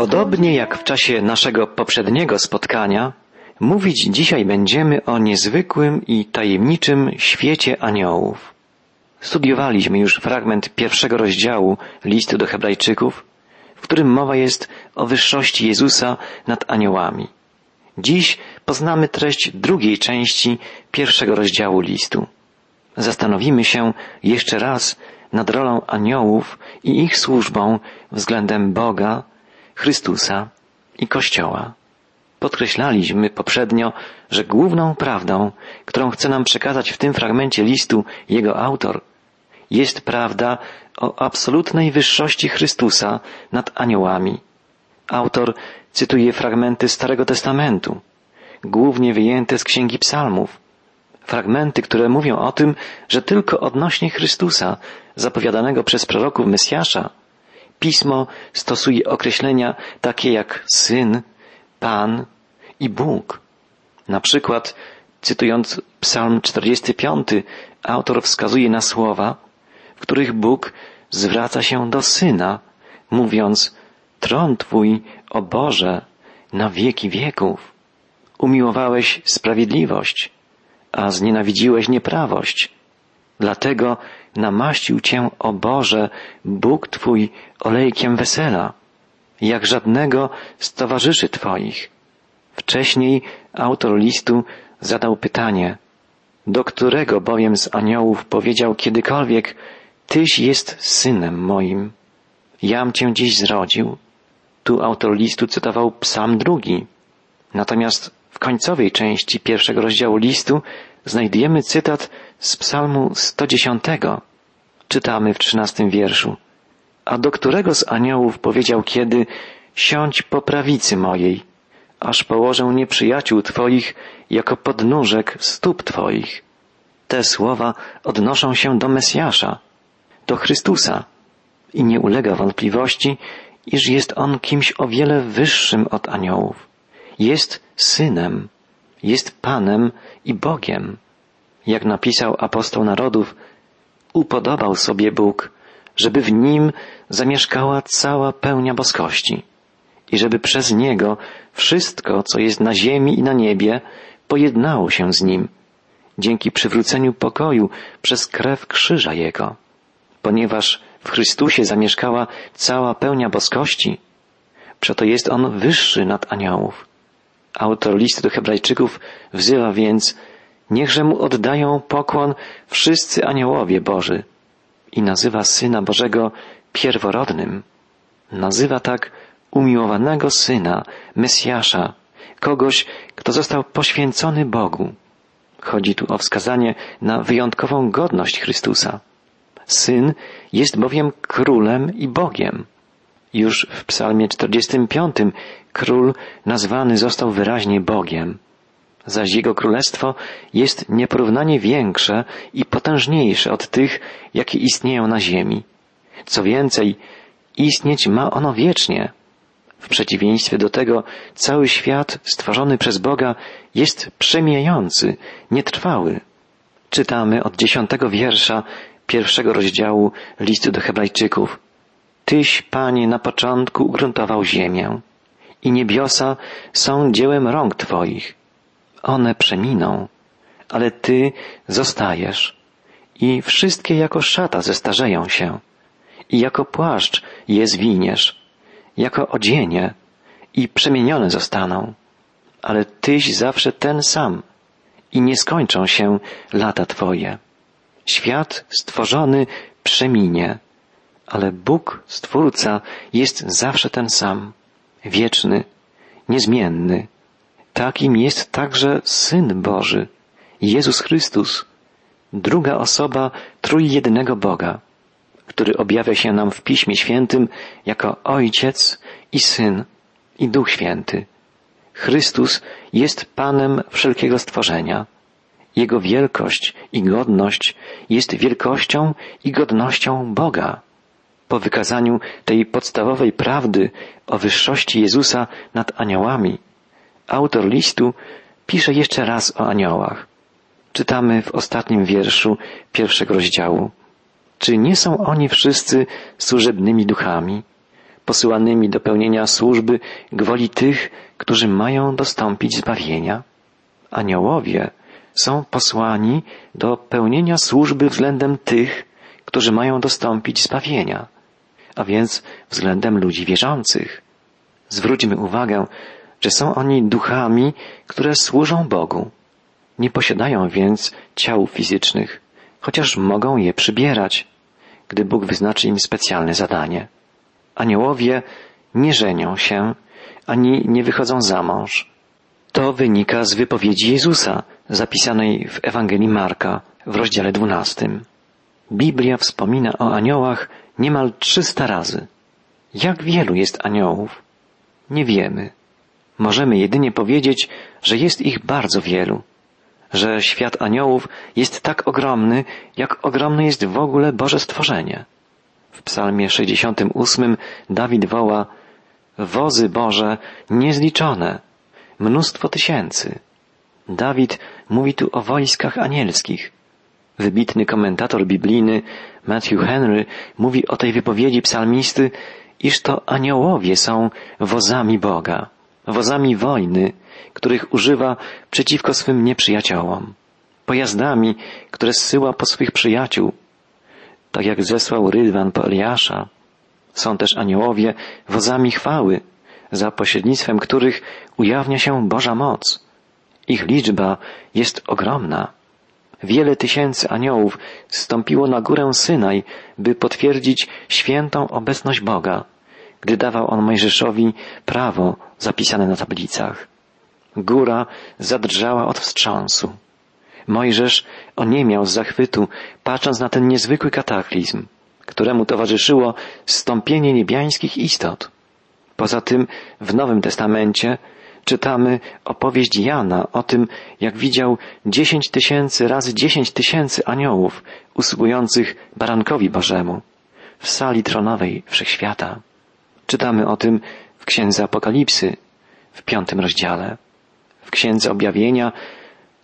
Podobnie jak w czasie naszego poprzedniego spotkania, mówić dzisiaj będziemy o niezwykłym i tajemniczym świecie aniołów. Studiowaliśmy już fragment pierwszego rozdziału listu do Hebrajczyków, w którym mowa jest o wyższości Jezusa nad aniołami. Dziś poznamy treść drugiej części pierwszego rozdziału listu. Zastanowimy się jeszcze raz nad rolą aniołów i ich służbą względem Boga, Chrystusa i Kościoła. Podkreślaliśmy poprzednio, że główną prawdą, którą chce nam przekazać w tym fragmencie listu jego autor, jest prawda o absolutnej wyższości Chrystusa nad aniołami. Autor cytuje fragmenty Starego Testamentu, głównie wyjęte z Księgi Psalmów, fragmenty, które mówią o tym, że tylko odnośnie Chrystusa, zapowiadanego przez proroków Mesjasza, Pismo stosuje określenia takie jak syn, pan i Bóg. Na przykład, cytując Psalm 45, autor wskazuje na słowa, w których Bóg zwraca się do syna, mówiąc, Tron Twój, o Boże, na wieki wieków. Umiłowałeś sprawiedliwość, a znienawidziłeś nieprawość. Dlatego namaścił Cię, o Boże, Bóg Twój olejkiem wesela, jak żadnego z towarzyszy Twoich. Wcześniej autor listu zadał pytanie, do którego bowiem z aniołów powiedział kiedykolwiek, Tyś jest synem moim, jam Cię dziś zrodził. Tu autor listu cytował psalm drugi. Natomiast w końcowej części pierwszego rozdziału listu znajdujemy cytat z psalmu 110. Czytamy w trzynastym wierszu. A do którego z aniołów powiedział kiedy siądź po prawicy mojej, aż położę nieprzyjaciół Twoich jako podnóżek stóp Twoich. Te słowa odnoszą się do Mesjasza, do Chrystusa i nie ulega wątpliwości, iż jest On kimś o wiele wyższym od aniołów. Jest synem, jest Panem i Bogiem. Jak napisał apostoł narodów, upodobał sobie Bóg, żeby w nim zamieszkała cała pełnia boskości i żeby przez niego wszystko, co jest na ziemi i na niebie, pojednało się z nim, dzięki przywróceniu pokoju przez krew krzyża jego. Ponieważ w Chrystusie zamieszkała cała pełnia boskości, przeto jest on wyższy nad aniołów. Autor listu do Hebrajczyków wzywa więc, niechże mu oddają pokłon wszyscy aniołowie Boży i nazywa Syna Bożego pierworodnym. Nazywa tak umiłowanego Syna, Mesjasza, kogoś, kto został poświęcony Bogu. Chodzi tu o wskazanie na wyjątkową godność Chrystusa. Syn jest bowiem królem i Bogiem. Już w psalmie 45 król nazwany został wyraźnie Bogiem, zaś jego królestwo jest nieporównanie większe i potężniejsze od tych, jakie istnieją na ziemi. Co więcej, istnieć ma ono wiecznie. W przeciwieństwie do tego cały świat stworzony przez Boga jest przemijający, nietrwały. Czytamy od dziesiątego wiersza pierwszego rozdziału listu do Hebrajczyków. Tyś, Panie, na początku ugruntował ziemię i niebiosa są dziełem rąk Twoich. One przeminą, ale Ty zostajesz. I wszystkie jako szata zestarzeją się. I jako płaszcz je zwiniesz, jako odzienie i przemienione zostaną, ale Tyś zawsze ten sam. I nie skończą się lata Twoje. Świat stworzony przeminie, ale Bóg, Stwórca, jest zawsze ten sam, wieczny, niezmienny. Takim jest także Syn Boży, Jezus Chrystus, druga osoba trójjednego Boga, który objawia się nam w Piśmie Świętym jako Ojciec i Syn i Duch Święty. Chrystus jest Panem wszelkiego stworzenia. Jego wielkość i godność jest wielkością i godnością Boga. Po wykazaniu tej podstawowej prawdy o wyższości Jezusa nad aniołami, autor listu pisze jeszcze raz o aniołach. Czytamy w ostatnim wierszu pierwszego rozdziału. Czy nie są oni wszyscy służebnymi duchami, posyłanymi do pełnienia służby gwoli tych, którzy mają dostąpić zbawienia? Aniołowie są posłani do pełnienia służby względem tych, którzy mają dostąpić zbawienia, a więc względem ludzi wierzących. Zwróćmy uwagę, że są oni duchami, które służą Bogu. Nie posiadają więc ciał fizycznych, chociaż mogą je przybierać, gdy Bóg wyznaczy im specjalne zadanie. Aniołowie nie żenią się, ani nie wychodzą za mąż. To wynika z wypowiedzi Jezusa, zapisanej w Ewangelii Marka w rozdziale dwunastym. Biblia wspomina o aniołach niemal trzysta razy. Jak wielu jest aniołów? Nie wiemy. Możemy jedynie powiedzieć, że jest ich bardzo wielu, że świat aniołów jest tak ogromny, jak ogromne jest w ogóle Boże stworzenie. W psalmie 68 Dawid woła Wozy Boże niezliczone, mnóstwo tysięcy. Dawid mówi tu o wojskach anielskich. Wybitny komentator biblijny Matthew Henry mówi o tej wypowiedzi psalmisty, iż to aniołowie są wozami Boga, wozami wojny, których używa przeciwko swym nieprzyjaciołom, pojazdami, które zsyła po swych przyjaciół, tak jak zesłał Rydwan po Eliasza. Są też aniołowie wozami chwały, za pośrednictwem których ujawnia się Boża moc. Ich liczba jest ogromna. Wiele tysięcy aniołów stąpiło na górę Synaj, by potwierdzić świętą obecność Boga, gdy dawał on Mojżeszowi prawo zapisane na tablicach. Góra zadrżała od wstrząsu. Mojżesz oniemiał z zachwytu, patrząc na ten niezwykły kataklizm, któremu towarzyszyło stąpienie niebiańskich istot. Poza tym w Nowym Testamencie czytamy opowieść Jana o tym, jak widział dziesięć tysięcy razy dziesięć tysięcy aniołów usługujących barankowi Bożemu w sali tronowej wszechświata. Czytamy o tym Księdze Apokalipsy w piątym rozdziale. W Księdze Objawienia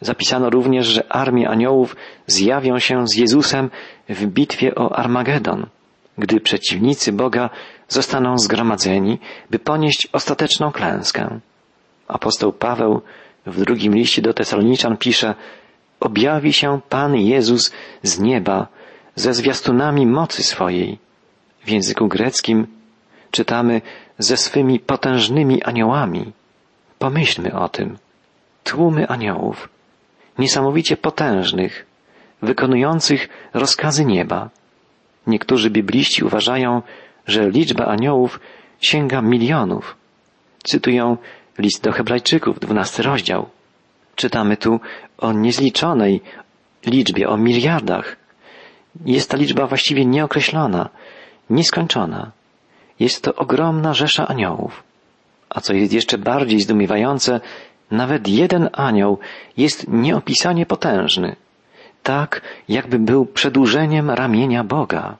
zapisano również, że armie aniołów zjawią się z Jezusem w bitwie o Armagedon, gdy przeciwnicy Boga zostaną zgromadzeni, by ponieść ostateczną klęskę. Apostoł Paweł w drugim liście do Tesaloniczan pisze Objawi się Pan Jezus z nieba ze zwiastunami mocy swojej. W języku greckim czytamy ze swymi potężnymi aniołami. Pomyślmy o tym. Tłumy aniołów, niesamowicie potężnych, wykonujących rozkazy nieba. Niektórzy bibliści uważają, że liczba aniołów sięga milionów. Cytują list do Hebrajczyków, dwunasty rozdział. Czytamy tu o niezliczonej liczbie, o miliardach. Jest ta liczba właściwie nieokreślona, nieskończona. Jest to ogromna rzesza aniołów. A co jest jeszcze bardziej zdumiewające, nawet jeden anioł jest nieopisanie potężny, tak jakby był przedłużeniem ramienia Boga.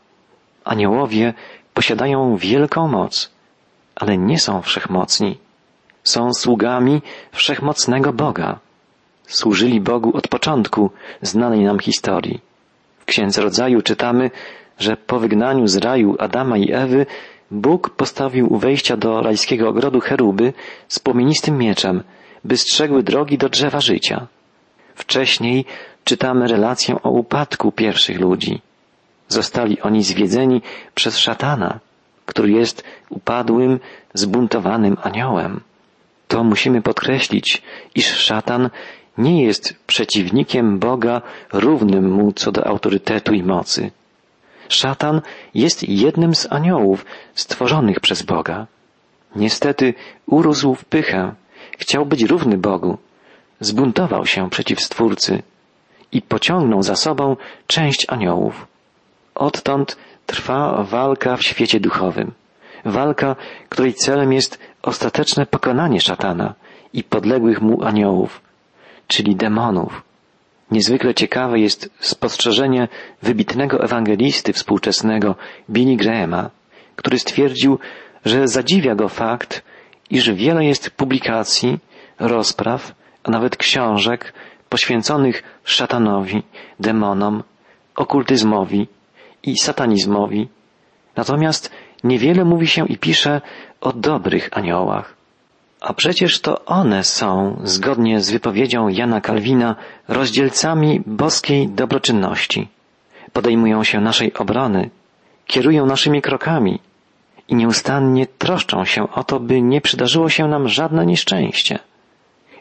Aniołowie posiadają wielką moc, ale nie są wszechmocni. Są sługami wszechmocnego Boga. Służyli Bogu od początku znanej nam historii. W Księdze Rodzaju czytamy, że po wygnaniu z raju Adama i Ewy Bóg postawił u wejścia do rajskiego ogrodu cheruby z płomienistym mieczem, by strzegły drogi do drzewa życia. Wcześniej czytamy relację o upadku pierwszych ludzi. Zostali oni zwiedzeni przez szatana, który jest upadłym, zbuntowanym aniołem. To musimy podkreślić, iż szatan nie jest przeciwnikiem Boga równym mu co do autorytetu i mocy. Szatan jest jednym z aniołów stworzonych przez Boga. Niestety urósł w pychę, chciał być równy Bogu, zbuntował się przeciw Stwórcy i pociągnął za sobą część aniołów. Odtąd trwa walka w świecie duchowym. Walka, której celem jest ostateczne pokonanie szatana i podległych mu aniołów, czyli demonów. Niezwykle ciekawe jest spostrzeżenie wybitnego ewangelisty współczesnego Billy Grahama, który stwierdził, że zadziwia go fakt, iż wiele jest publikacji, rozpraw, a nawet książek poświęconych szatanowi, demonom, okultyzmowi i satanizmowi. Natomiast niewiele mówi się i pisze o dobrych aniołach. A przecież to one są, zgodnie z wypowiedzią Jana Kalwina, rozdzielcami boskiej dobroczynności. Podejmują się naszej obrony, kierują naszymi krokami i nieustannie troszczą się o to, by nie przydarzyło się nam żadne nieszczęście.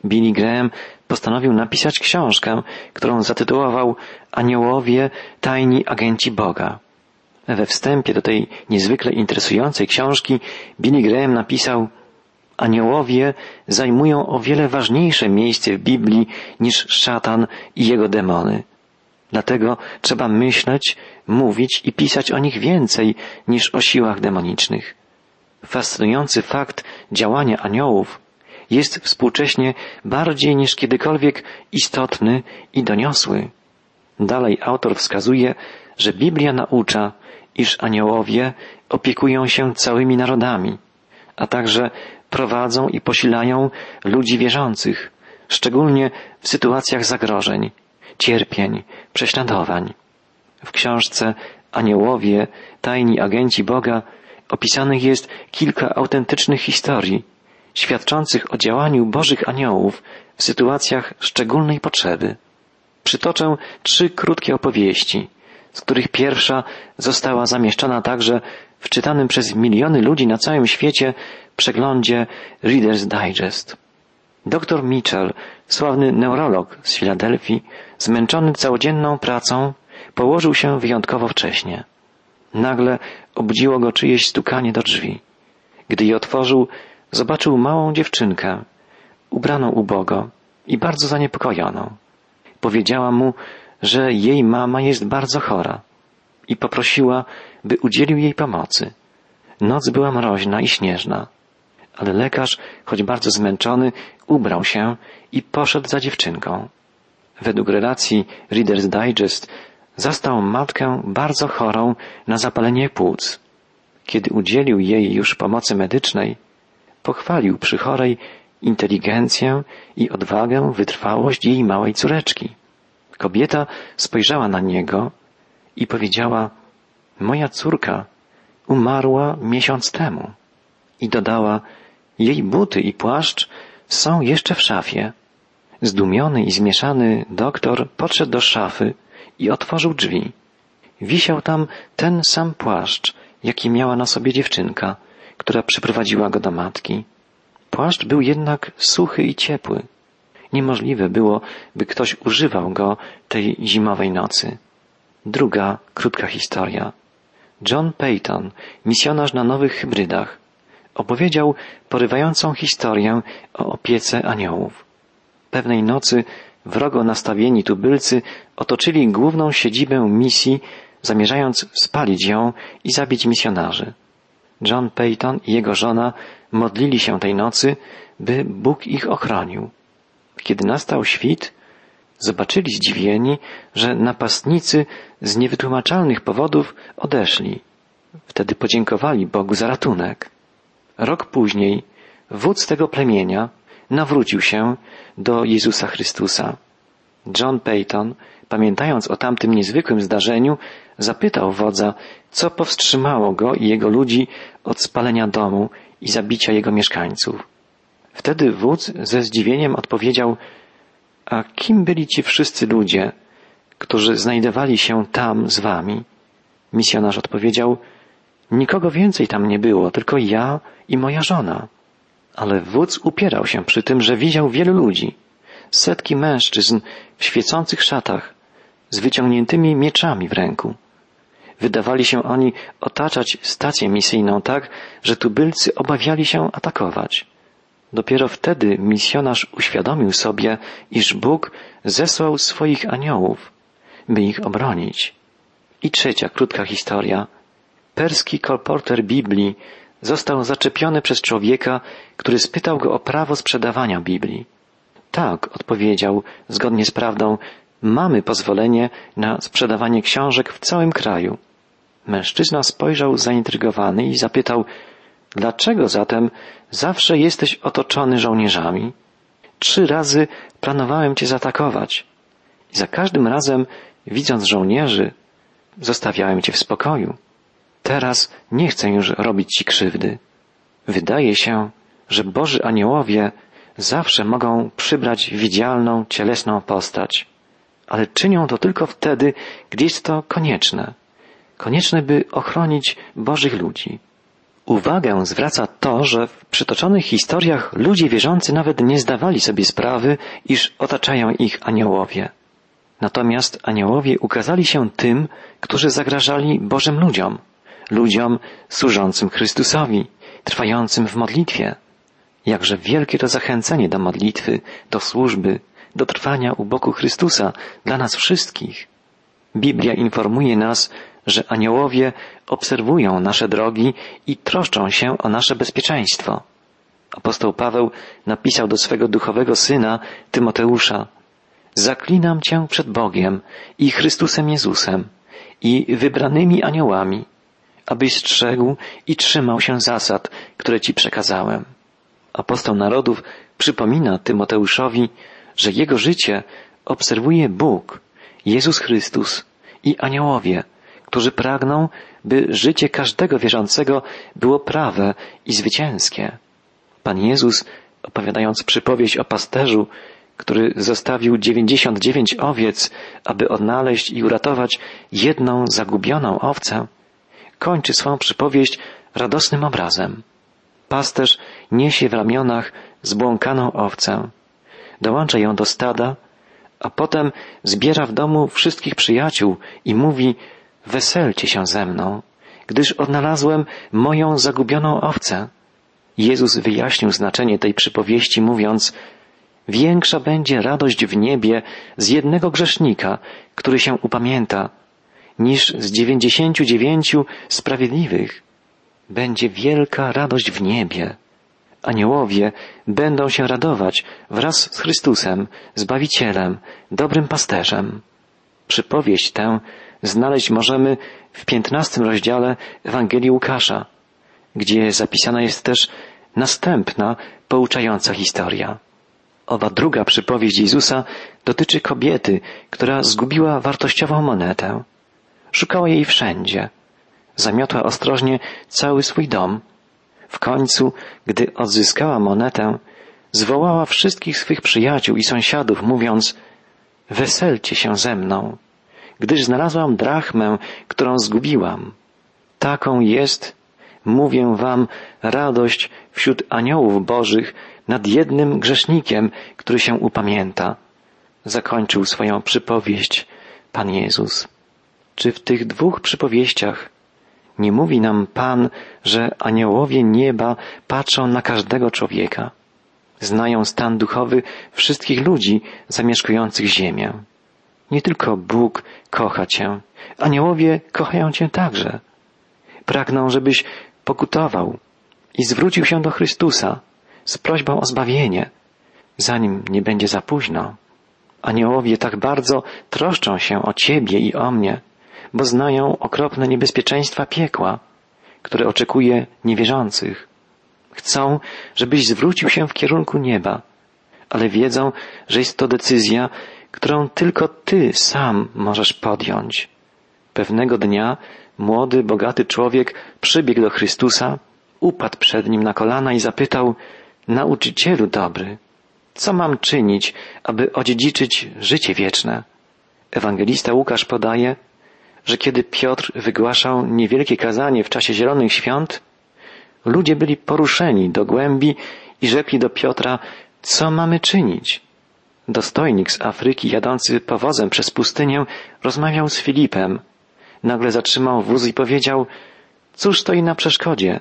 Billy Graham postanowił napisać książkę, którą zatytułował Aniołowie, tajni agenci Boga. We wstępie do tej niezwykle interesującej książki Billy Graham napisał Aniołowie zajmują o wiele ważniejsze miejsce w Biblii niż szatan i jego demony. Dlatego trzeba myśleć, mówić i pisać o nich więcej niż o siłach demonicznych. Fascynujący fakt działania aniołów jest współcześnie bardziej niż kiedykolwiek istotny i doniosły. Dalej autor wskazuje, że Biblia naucza, iż aniołowie opiekują się całymi narodami, a także prowadzą i posilają ludzi wierzących, szczególnie w sytuacjach zagrożeń, cierpień, prześladowań. W książce Aniołowie, tajni agenci Boga opisanych jest kilka autentycznych historii, świadczących o działaniu Bożych aniołów w sytuacjach szczególnej potrzeby. Przytoczę trzy krótkie opowieści, z których pierwsza została zamieszczona także w czytanym przez miliony ludzi na całym świecie przeglądzie Reader's Digest. Doktor Mitchell, sławny neurolog z Filadelfii, zmęczony całodzienną pracą, położył się wyjątkowo wcześnie. Nagle obudziło go czyjeś stukanie do drzwi. Gdy je otworzył, zobaczył małą dziewczynkę, ubraną ubogo i bardzo zaniepokojoną. Powiedziała mu, że jej mama jest bardzo chora i poprosiła, by udzielił jej pomocy. Noc była mroźna i śnieżna, ale lekarz, choć bardzo zmęczony, ubrał się i poszedł za dziewczynką. Według relacji Reader's Digest zastał matkę bardzo chorą na zapalenie płuc. Kiedy udzielił jej już pomocy medycznej, pochwalił przy chorej inteligencję i odwagę, wytrwałość jej małej córeczki. Kobieta spojrzała na niego i powiedziała, moja córka umarła miesiąc temu. I dodała, jej buty i płaszcz są jeszcze w szafie. Zdumiony i zmieszany doktor podszedł do szafy i otworzył drzwi. Wisiał tam ten sam płaszcz, jaki miała na sobie dziewczynka, która przyprowadziła go do matki. Płaszcz był jednak suchy i ciepły. Niemożliwe było, by ktoś używał go tej zimowej nocy. Druga krótka historia. John Peyton, misjonarz na nowych hybrydach, opowiedział porywającą historię o opiece aniołów. Pewnej nocy wrogo nastawieni tubylcy otoczyli główną siedzibę misji, zamierzając spalić ją i zabić misjonarzy. John Peyton i jego żona modlili się tej nocy, by Bóg ich ochronił. Kiedy nastał świt, zobaczyli zdziwieni, że napastnicy z niewytłumaczalnych powodów odeszli. Wtedy podziękowali Bogu za ratunek. Rok później wódz tego plemienia nawrócił się do Jezusa Chrystusa. John Peyton, pamiętając o tamtym niezwykłym zdarzeniu, zapytał wodza, co powstrzymało go i jego ludzi od spalenia domu i zabicia jego mieszkańców. Wtedy wódz ze zdziwieniem odpowiedział, a kim byli ci wszyscy ludzie, którzy znajdowali się tam z wami? Misjonarz odpowiedział, nikogo więcej tam nie było, tylko ja i moja żona. Ale wódz upierał się przy tym, że widział wielu ludzi, setki mężczyzn w świecących szatach, z wyciągniętymi mieczami w ręku. Wydawali się oni otaczać stację misyjną tak, że tubylcy obawiali się atakować. Dopiero wtedy misjonarz uświadomił sobie, iż Bóg zesłał swoich aniołów, by ich obronić. I trzecia krótka historia. Perski kolporter Biblii został zaczepiony przez człowieka, który spytał go o prawo sprzedawania Biblii. Tak, odpowiedział, zgodnie z prawdą, mamy pozwolenie na sprzedawanie książek w całym kraju. Mężczyzna spojrzał zaintrygowany i zapytał, dlaczego zatem zawsze jesteś otoczony żołnierzami? Trzy razy planowałem cię zaatakować i za każdym razem, widząc żołnierzy, zostawiałem cię w spokoju. Teraz nie chcę już robić Ci krzywdy. Wydaje się, że Boży aniołowie zawsze mogą przybrać widzialną, cielesną postać, ale czynią to tylko wtedy, gdy jest to konieczne. Konieczne, by ochronić Bożych ludzi. Uwagę zwraca to, że w przytoczonych historiach ludzie wierzący nawet nie zdawali sobie sprawy, iż otaczają ich aniołowie. Natomiast aniołowie ukazali się tym, którzy zagrażali Bożym ludziom, ludziom służącym Chrystusowi, trwającym w modlitwie. Jakże wielkie to zachęcenie do modlitwy, do służby, do trwania u boku Chrystusa dla nas wszystkich. Biblia informuje nas, że aniołowie obserwują nasze drogi i troszczą się o nasze bezpieczeństwo. Apostoł Paweł napisał do swego duchowego syna Tymoteusza Zaklinam cię przed Bogiem i Chrystusem Jezusem i wybranymi aniołami, abyś strzegł i trzymał się zasad, które ci przekazałem. Apostoł narodów przypomina Tymoteuszowi, że jego życie obserwuje Bóg, Jezus Chrystus i aniołowie, którzy pragną, by życie każdego wierzącego było prawe i zwycięskie. Pan Jezus, opowiadając przypowieść o pasterzu, który zostawił dziewięćdziesiąt dziewięć owiec, aby odnaleźć i uratować jedną zagubioną owcę, kończy swą przypowieść radosnym obrazem. Pasterz niesie w ramionach zbłąkaną owcę, dołącza ją do stada, a potem zbiera w domu wszystkich przyjaciół i mówi Weselcie się ze mną, gdyż odnalazłem moją zagubioną owcę. Jezus wyjaśnił znaczenie tej przypowieści, mówiąc Większa będzie radość w niebie z jednego grzesznika, który się upamięta, niż z dziewięćdziesięciu dziewięciu sprawiedliwych. Będzie wielka radość w niebie. Aniołowie będą się radować wraz z Chrystusem, Zbawicielem, dobrym pasterzem. Przypowieść tę znaleźć możemy w piętnastym rozdziale Ewangelii Łukasza, gdzie zapisana jest też następna pouczająca historia. Owa druga przypowieść Jezusa dotyczy kobiety, która zgubiła wartościową monetę. Szukała jej wszędzie. Zamiotła ostrożnie cały swój dom. W końcu, gdy odzyskała monetę, zwołała wszystkich swych przyjaciół i sąsiadów, mówiąc Weselcie się ze mną, gdyż znalazłam drachmę, którą zgubiłam. Taką jest, mówię wam, radość wśród aniołów bożych nad jednym grzesznikiem, który się upamięta. Zakończył swoją przypowieść Pan Jezus. Czy w tych dwóch przypowieściach nie mówi nam Pan, że aniołowie nieba patrzą na każdego człowieka? Znają stan duchowy wszystkich ludzi zamieszkujących ziemię. Nie tylko Bóg kocha Cię, aniołowie kochają Cię także. Pragną, żebyś pokutował i zwrócił się do Chrystusa z prośbą o zbawienie, zanim nie będzie za późno. Aniołowie tak bardzo troszczą się o Ciebie i o mnie, bo znają okropne niebezpieczeństwa piekła, które oczekuje niewierzących. Chcą, żebyś zwrócił się w kierunku nieba, ale wiedzą, że jest to decyzja, którą tylko Ty sam możesz podjąć. Pewnego dnia młody, bogaty człowiek przybiegł do Chrystusa, upadł przed nim na kolana i zapytał, Nauczycielu dobry, co mam czynić, aby odziedziczyć życie wieczne? Ewangelista Łukasz podaje, że kiedy Piotr wygłaszał niewielkie kazanie w czasie zielonych świąt, ludzie byli poruszeni do głębi i rzekli do Piotra, co mamy czynić? Dostojnik z Afryki jadący powozem przez pustynię rozmawiał z Filipem. Nagle zatrzymał wóz i powiedział, cóż stoi na przeszkodzie?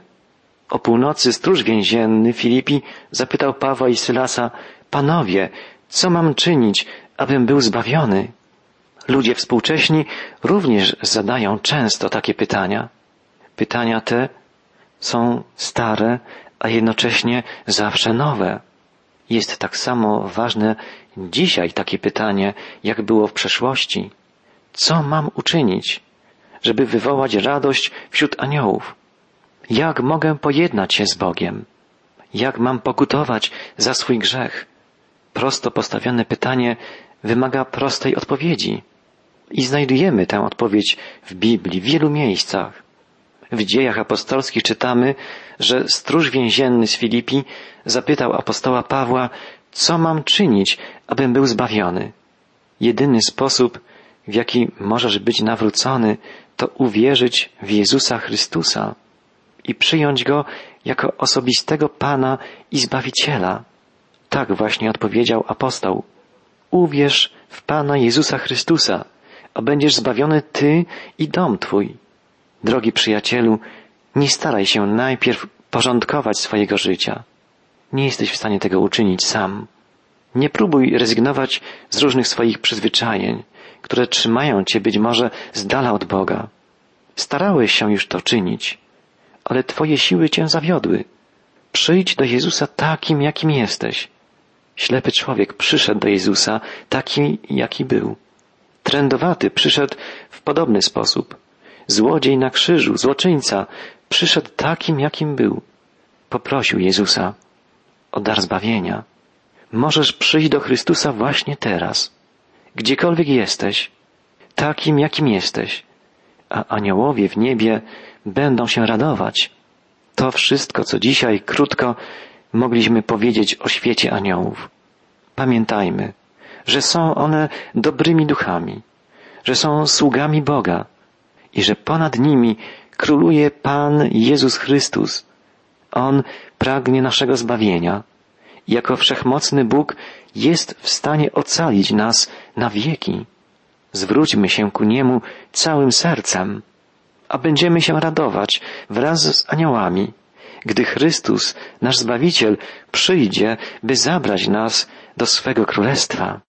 O północy stróż więzienny Filipi zapytał Pawła i Sylasa, panowie, co mam czynić, abym był zbawiony? Ludzie współcześni również zadają często takie pytania. Pytania te są stare, a jednocześnie zawsze nowe. Jest tak samo ważne dzisiaj takie pytanie, jak było w przeszłości. Co mam uczynić, żeby wywołać radość wśród aniołów? Jak mogę pojednać się z Bogiem? Jak mam pokutować za swój grzech? Prosto postawione pytanie wymaga prostej odpowiedzi. I znajdujemy tę odpowiedź w Biblii w wielu miejscach. W dziejach apostolskich czytamy, że stróż więzienny z Filipi zapytał apostoła Pawła, co mam czynić, abym był zbawiony. Jedyny sposób, w jaki możesz być nawrócony, to uwierzyć w Jezusa Chrystusa i przyjąć Go jako osobistego Pana i Zbawiciela. Tak właśnie odpowiedział apostoł. Uwierz w Pana Jezusa Chrystusa, a będziesz zbawiony Ty i dom Twój. Drogi przyjacielu, nie staraj się najpierw porządkować swojego życia. Nie jesteś w stanie tego uczynić sam. Nie próbuj rezygnować z różnych swoich przyzwyczajeń, które trzymają cię być może z dala od Boga. Starałeś się już to czynić, ale twoje siły cię zawiodły. Przyjdź do Jezusa takim, jakim jesteś. Ślepy człowiek przyszedł do Jezusa taki, jaki był. Trędowaty przyszedł w podobny sposób. Złodziej na krzyżu, złoczyńca, przyszedł takim, jakim był. Poprosił Jezusa o dar zbawienia. Możesz przyjść do Chrystusa właśnie teraz, gdziekolwiek jesteś, takim, jakim jesteś, a aniołowie w niebie będą się radować. To wszystko, co dzisiaj krótko mogliśmy powiedzieć o świecie aniołów. Pamiętajmy, że są one dobrymi duchami, że są sługami Boga i że ponad nimi króluje Pan Jezus Chrystus. On pragnie naszego zbawienia. Jako wszechmocny Bóg jest w stanie ocalić nas na wieki. Zwróćmy się ku Niemu całym sercem, a będziemy się radować wraz z aniołami, gdy Chrystus, nasz Zbawiciel, przyjdzie, by zabrać nas do swego królestwa.